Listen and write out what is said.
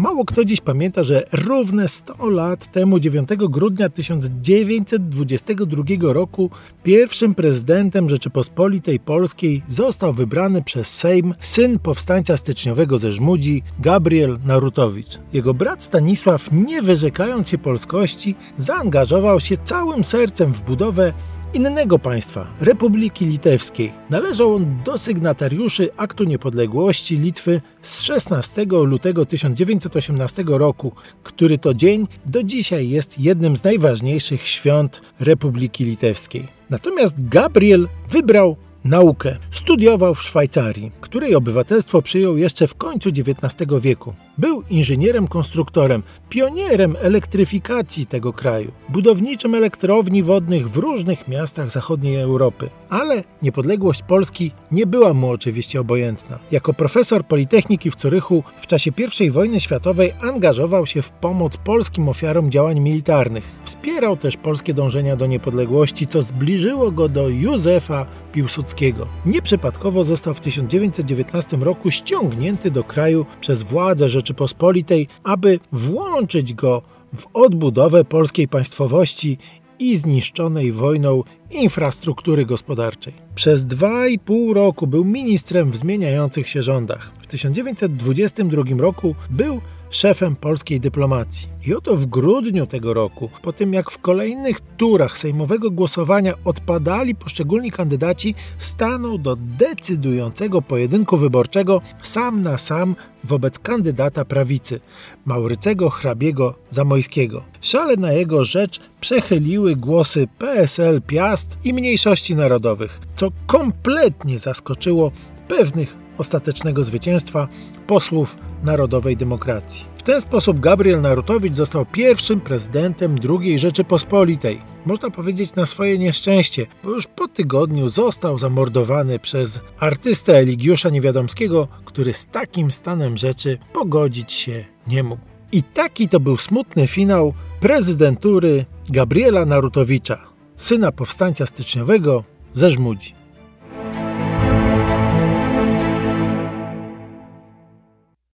Mało kto dziś pamięta, że równe 100 lat temu, 9 grudnia 1922 roku, pierwszym prezydentem Rzeczypospolitej Polskiej został wybrany przez Sejm syn powstańca styczniowego ze Żmudzi, Gabriel Narutowicz. Jego brat Stanisław, nie wyrzekając się polskości, zaangażował się całym sercem w budowę innego państwa, Republiki Litewskiej. Należał on do sygnatariuszy Aktu Niepodległości Litwy z 16 lutego 1918 roku, który to dzień do dzisiaj jest jednym z najważniejszych świąt Republiki Litewskiej. Natomiast Gabriel wybrał naukę. Studiował w Szwajcarii, której obywatelstwo przyjął jeszcze w końcu XIX wieku. Był inżynierem konstruktorem, pionierem elektryfikacji tego kraju, budowniczym elektrowni wodnych w różnych miastach zachodniej Europy. Ale niepodległość Polski nie była mu oczywiście obojętna. Jako profesor Politechniki w Curychu w czasie I wojny światowej angażował się w pomoc polskim ofiarom działań militarnych. Wspierał też polskie dążenia do niepodległości, co zbliżyło go do Józefa Piłsudskiego. Nieprzypadkowo został w 1919 roku ściągnięty do kraju przez władze Rzeczypospolitej, aby włączyć go w odbudowę polskiej państwowości i zniszczonej wojną infrastruktury gospodarczej. Przez dwa i pół roku był ministrem w zmieniających się rządach. W 1922 roku był szefem polskiej dyplomacji. I oto w grudniu tego roku, po tym jak w kolejnych turach sejmowego głosowania odpadali poszczególni kandydaci, stanął do decydującego pojedynku wyborczego sam na sam wobec kandydata prawicy, Maurycego Hrabiego Zamojskiego. Szale na jego rzecz przechyliły głosy PSL Piast i mniejszości narodowych, co kompletnie zaskoczyło pewnych ostatecznego zwycięstwa posłów Narodowej Demokracji. W ten sposób Gabriel Narutowicz został pierwszym prezydentem II Rzeczypospolitej. Można powiedzieć na swoje nieszczęście, bo już po tygodniu został zamordowany przez artystę Eligiusza Niewiadomskiego, który z takim stanem rzeczy pogodzić się nie mógł. I taki to był smutny finał prezydentury Gabriela Narutowicza, syna powstańca styczniowego ze Żmudzi.